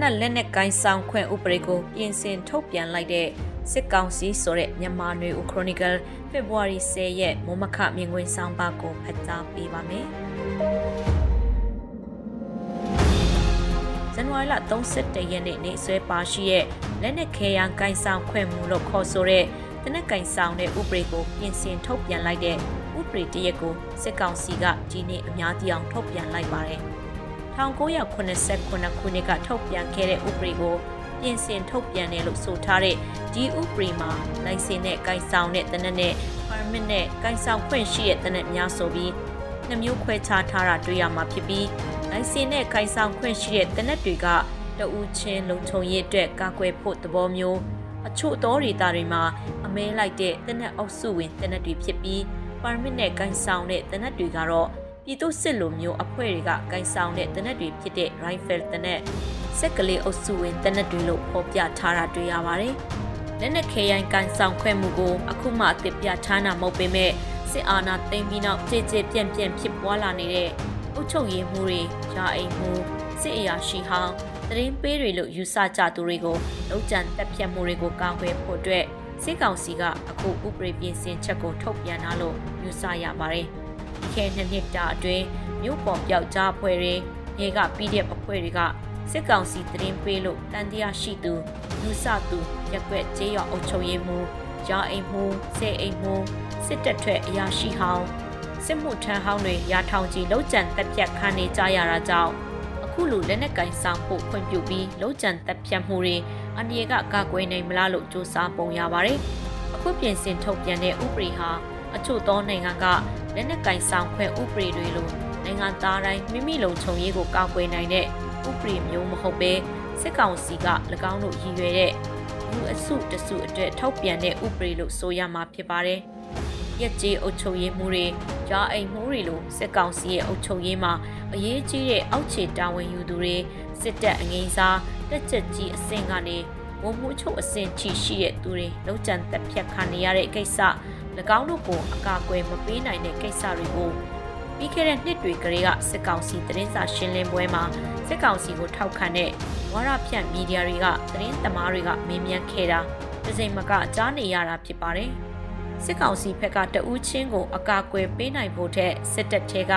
နက်လက်နက်ကိုင်းဆောင်ခွင့်ဥပဒေကိုပြင်ဆင်ထုတ်ပြန်လိုက်တဲ့စစ်ကောင်စီဆိုတဲ့မြန်မာနွေဦးခရိုနီကယ်ဖေဖော်ဝါရီ10ရက်မမခမြင်ကွင်းဆောင်ပါကိုဖတ်ကြားပေးပါမယ်။ဇန်နဝါရီလ31ရက်နေ့နေ့ဆွဲပါရှိရဲ့လက်နက်ခဲယံကိုင်းဆောင်ခွင့်မှုလို့ခေါ်ဆိုတဲ့တနက်ကင်ဆောင်တဲ့ဥပဒေကိုပြင်ဆင်ထုတ်ပြန်လိုက်တဲ့ဥပဒေတရက်ကိုစစ်ကောင်စီကဒီနေ့အများကြီးအောင်ထုတ်ပြန်လိုက်ပါတယ်။ 1989ခုနှစ်ကထုတ်ပြန်ခဲ့တဲ့ဥပဒေကိုပြင်ဆင်ထုတ်ပြန်တယ်လို့ဆိုထားတဲ့ဒီဥပဒေမှာလိုင်စင်နဲ့ကိုင်ဆောင်တဲ့တနက်နဲ့ permit နဲ့ကိုင်ဆောင်ခွင့်ရှိတဲ့တနက်များဆိုပြီးနှမျိုးခွဲခြားထားတာတွေ့ရမှာဖြစ်ပြီးလိုင်စင်နဲ့ကိုင်ဆောင်ခွင့်ရှိတဲ့တနက်တွေကတဦးချင်းလုံခြုံရေးအတွက်ကာကွယ်ဖို့သဘောမျိုးအချို့သောဒေတာတွေမှာအမဲလိုက်တဲ့တနက်အုပ်စုဝင်တနက်တွေဖြစ်ပြီး permit နဲ့ကိုင်ဆောင်တဲ့တနက်တွေကတော့ ပြည်သူစစ်လိုမျိုးအဖွဲ့တွေကဂိုင်ဆောင်တဲ့တနက်တွေဖြစ်တဲ့ rifle တနက်စက်ကလေးအုပ်စုဝင်တနက်တွေလို့ဖော်ပြထားတာတွေ့ရပါတယ်။လက်နက်ခဲယိုင်းကန်ဆောင်ခွဲမှုကိုအခုမှအသစ်ပြထားတာမဟုတ်ပေမဲ့စစ်အာဏာသိမ်းပြီးနောက်ကြည်ကြည်ပြန့်ပြန့်ဖြစ်ပွားလာနေတဲ့အုပ်ချုပ်ရေးမှုတွေယာအိမ်မှုစစ်အရာရှိဟောင်းတရင်ပေးတွေလို့ယူဆကြသူတွေကိုလုံခြံတက်ဖြတ်မှုတွေကိုကာကွယ်ဖို့အတွက်စစ်ကောင်စီကအခုဥပဒေပြင်ဆင်ချက်ကိုထုတ်ပြန်လာလို့ယူဆရပါတယ်။ ခဲနှစ်နှစ်တာအတွင်းမြို့ပေါ်ပျောက်ကြားအဖွဲ့တွေရေက PDF အဖွဲ့တွေကစစ်ကောင်စီတရင်ပေးလို့တန်တရားရှိသူလူစသူရက်ွက်ကျေးရွာအုပ်ချုပ်ရေးမှူးရာအိမ်မှူးစေအိမ်မှူးစစ်တပ်ထွက်အရာရှိဟောင်းစစ်မှုထမ်းဟောင်းတွေရာထောင်ကြီးလုံးကျန်တက်ပြတ်ခံနေကြရတာကြောင့်အခုလိုလက်နက်ကင်ဆောင်ဖို့ခွင့်ပြုပြီးလုံးကျန်တက်ပြတ်မှုတွေအန္တရာယ်ကကာကွယ်နိုင်မလားလို့စူးစမ်းပုံရပါတယ်အခုပြင်ဆင်ထုတ်ပြန်တဲ့ဥပဒေဟာအချို့သောနိုင်ငံက လက်နက်ကင်ဆောင်ခွင့်ဥပဒေတွေလိုနိုင်ငံသားတိုင်းမိမိလုံခြုံရေးကိုကာကွယ်နိုင်တဲ့ဥပဒေမျိုးမဟုတ်ဘဲစစ်ကောင်စီက၎င်းတို့ရည်ရွယ်တဲ့လူအစုတစုအတွက်ထောက်ပြန်တဲ့ဥပဒေလို့ဆိုရမှာဖြစ်ပါတယ်။ရက်ကြီးအုပ်ချုပ်ရေးမှုတွေရာအိမ်မှုတွေလိုစစ်ကောင်စီရဲ့အုပ်ချုပ်ရေးမှာအရေးကြီးတဲ့အောက်ခြေတာဝန်ယူသူတွေစစ်တပ်အငိမ့်စားတက်ချက်ကြီးအဆင့်ကနေ ဝန်မှုချုပ်အဆင့်ချီရှိတဲ့သူတွေလုံးကျန်တက်ဖြတ်ခံနေရတဲ့ကိစ္စ၎င်းတို့ကိုအကာအကွယ်မပေးနိုင်တဲ့ကိစ္စတွေကိုပြီးခဲ့တဲ့နှစ်တွေကလေးကစစ်ကောင်စီသတင်းစာရှင်းလင်းပွဲမှာစစ်ကောင်စီကိုထောက်ခံတဲ့ဝါရဖြန့်မီဒီယာတွေကသတင်းသမားတွေကမေးမြန်းခဲ့တာတစိမ့်မကကြားနေရတာဖြစ်ပါတယ်စစ်ကောင်စီဘက်ကတဦးချင်းကိုအကာအကွယ်ပေးနိုင်ဖို့ထက်စစ်တပ်ထဲက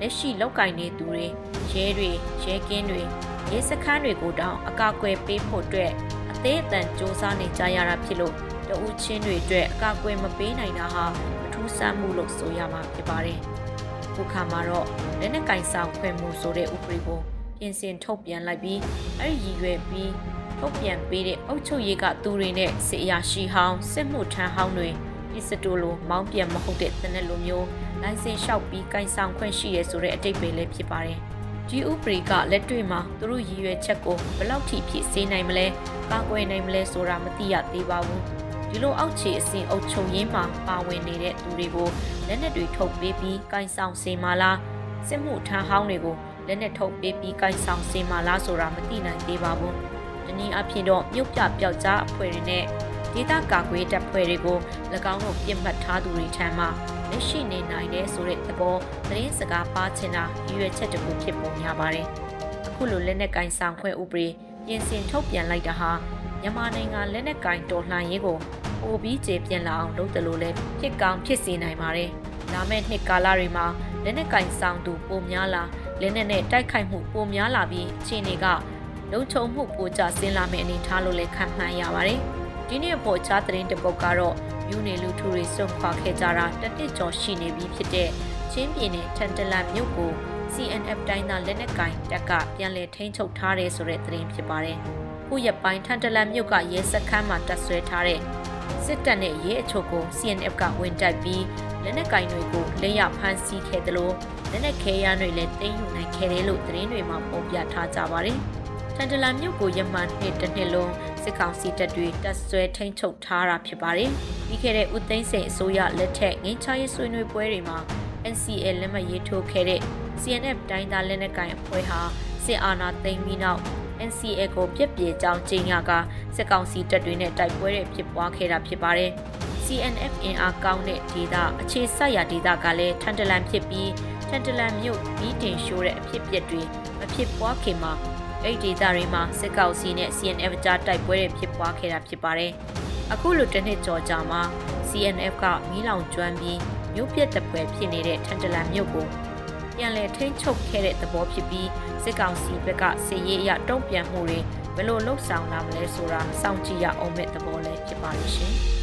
လက်ရှိလောက်ကင်နေသူတွေရဲတွေရဲကင်းတွေရဲစခန်းတွေကိုတောင်အကာအကွယ်ပေးဖို့အတွက်အ သေးအတန်စ조사နေကြရတာဖြစ်လို့တဦးချင်းတွေအတွက်အကာအကွယ်မပေးနိုင်တာဟာမထူးဆန်းမှုလို့ဆိုရမှာဖြစ်ပါတယ်။ခုခါမှာတော့လက်နက်ကင်ဆောင်ခွင့်မှုဆိုတဲ့ဥပဒေကိုပြင်ဆင်ထုတ်ပြန်လိုက်ပြီးအဲ့ဒီရည်ရွယ်ပြီးထုတ်ပြန်ပေးတဲ့အုပ်ချုပ်ရေးကသူတွေနဲ့စစ်အရာရှိဟောင်းစစ်မှုထမ်းဟောင်းတွေပစ္စတိုလိုမောင်းပြန်မဟုတ်တဲ့တနက်လိုမျိုးလိုင်စင်လျှောက်ပြီးကင်ဆောင်ခွင့်ရှိရဆိုတဲ့အတိတ်ပဲလည်းဖြစ်ပါတယ်။ ဒီဥပဒေကလက်တွေ့မှာသူတို့ရည်ရွယ်ချက်ကိုဘယ်လောက်ထိဖြစ်စေနိုင်မလဲကာကွယ်နိုင်မလဲဆိုတာမသိရသေးပါဘူး။ဒီလိုအောက်ခြေအဆင့်အုပ်ချုပ်ရေးမှာပါဝင်နေတဲ့သူတွေကိုလက်နက်တွေထုတ်ပေးပြီးကင်ဆောင်စေမှာလားစစ်မှုထမ်းဟောင်းတွေကိုလက်နက်ထုတ်ပေးပြီးကင်ဆောင်စေမှာလားဆိုတာမသိနိုင်သေးပါဘူး။ဒီနည်းအဖြစ်တော့မြုပ်ပြပျောက်ကြားအဖွဲ့တွေနဲ့ဒေသကာကွယ်တပ်ဖွဲ့တွေကို၎င်းတို့ပြစ်မှတ်ထားသူတွေထံမှ လက်ရှိနေနိုင်တဲ့ဆိုတဲ့သဘောသတင်းစကားပါချင်တာရည်ရွယ်ချက်တခုဖြစ်ပုံရပါတယ်။အခုလိုလက်နက်ကင်ဆောင်ခွင့်ဥပဒေပြင်ဆင်ထုတ်ပြန်လိုက်တာဟာမြန်မာနိုင်ငံလက်နက်ကင်တော်လှန်ရေးကိုပိုပြီးကျေပြန့်လာအောင်လုပ်တယ်လို့လည်းဖြစ်ကောင်းဖြစ်စေနိုင်ပါတယ်။လာမယ့်နှစ်ကာလတွေမှာလက်နက်ကင်ဆောင်သူပိုများလာလက်နက်နဲ့တိုက်ခိုက်မှုပိုများလာပြီးအခြေအနေကလုံခြုံမှုပိုကျဆင်းလာမယ့်အနေအထားလို့လည်းခံမှန်းရပါတယ်။ဒီနေ့ပေါ်ချားသတင်းတပုတ်ကတော့ ယူနေလူထုတွေစွန့်ခွာခဲ့ကြတာတနစ်ကျော်ရှိနေပြီဖြစ်တဲ့ချင်းပြည်နယ်ထန်တလန်မြို့ကို CNF တိုင်းသားလက်နက်ကင်တပ်ကပြန်လည်ထိန်းချုပ်ထားတယ်ဆိုတဲ့သတင်းဖြစ်ပါတယ်။ခုရက်ပိုင်းထန်တလန်မြို့ကရဲစခန်းမှာတပ်ဆွဲထားတဲ့စစ်တပ်နဲ့ရဲအချို့ကို CNF ကဝင်တိုက်ပြီးလက်နက်ကင်တွေကိုလက်ရဖမ်းဆီးခဲ့တယ်လို့လက်နက်ခဲယမ်းတွေလည်းတင်ယူနိုင်ခဲ့တယ်လို့သတင်းတွေမှာဖော်ပြထားကြပါတယ်။ထန်တလန်မြို့ကိုရမန်နှစ်တစ်နှစ်လုံး စစ်ကောင်စီတပ်တွေတပ်ဆွဲထိန်းချုပ်ထားတာဖြစ်ပါတယ်။ပြီးခဲ့တဲ့ဦးသိန်းစိန်အစိုးရလက်ထက်ငင်းချရေးဆွေးနွေးပွဲတွေမှာ NCA လက်မှတ်ရေးထိုးခဲ့တဲ့ CNF တိုင်းသားလက်နက်ကိုင်အဖွဲ့ဟာစစ်အာဏာသိမ်းပြီးနောက် NCA ကိုပြစ်ပြေကြောင်းကြေညာကစစ်ကောင်စီတပ်တွေနဲ့တိုက်ပွဲတွေဖြစ်ပွားခဲ့တာဖြစ်ပါတယ်။ CNF အင်အားကောင်းတဲ့ဒေသအခြေစိုက်ရာဒေသကလည်းထန်တလန်ဖြစ်ပြီးထန်တလန်မြို့ပြီးတင်ရှိုးတဲ့အဖြစ်အပျက်တွေမဖြစ်ပွားခင်မှာ အဲ့ဒီဒေသတွေမှာစစ်ကောင်စီနဲ့ CNF ကြားတိုက်ပွဲတွေဖြစ်ပွားခဲ့တာဖြစ်ပါတယ်။အခုလိုတစ်နှစ်ကျော်ကြာမှာ CNF ကမီးလောင်ကျွမ်းပြီးမြို့ပြက်တပွဲဖြစ်နေတဲ့ထန်တလန်မြို့ကိုပြန်လည်ထိန်းချုပ်ခဲ့တဲ့သဘောဖြစ်ပြီးစစ်ကောင်စီဘက်ကစစ်ရေးအရတုံ့ပြန်မှုတွေဘယ်လိုလှုပ်ဆောင်လာမလဲဆိုတာစောင့်ကြည့်ရအောင်မဲ့သဘောလည်းဖြစ်ပါလိမ့်ရှင်။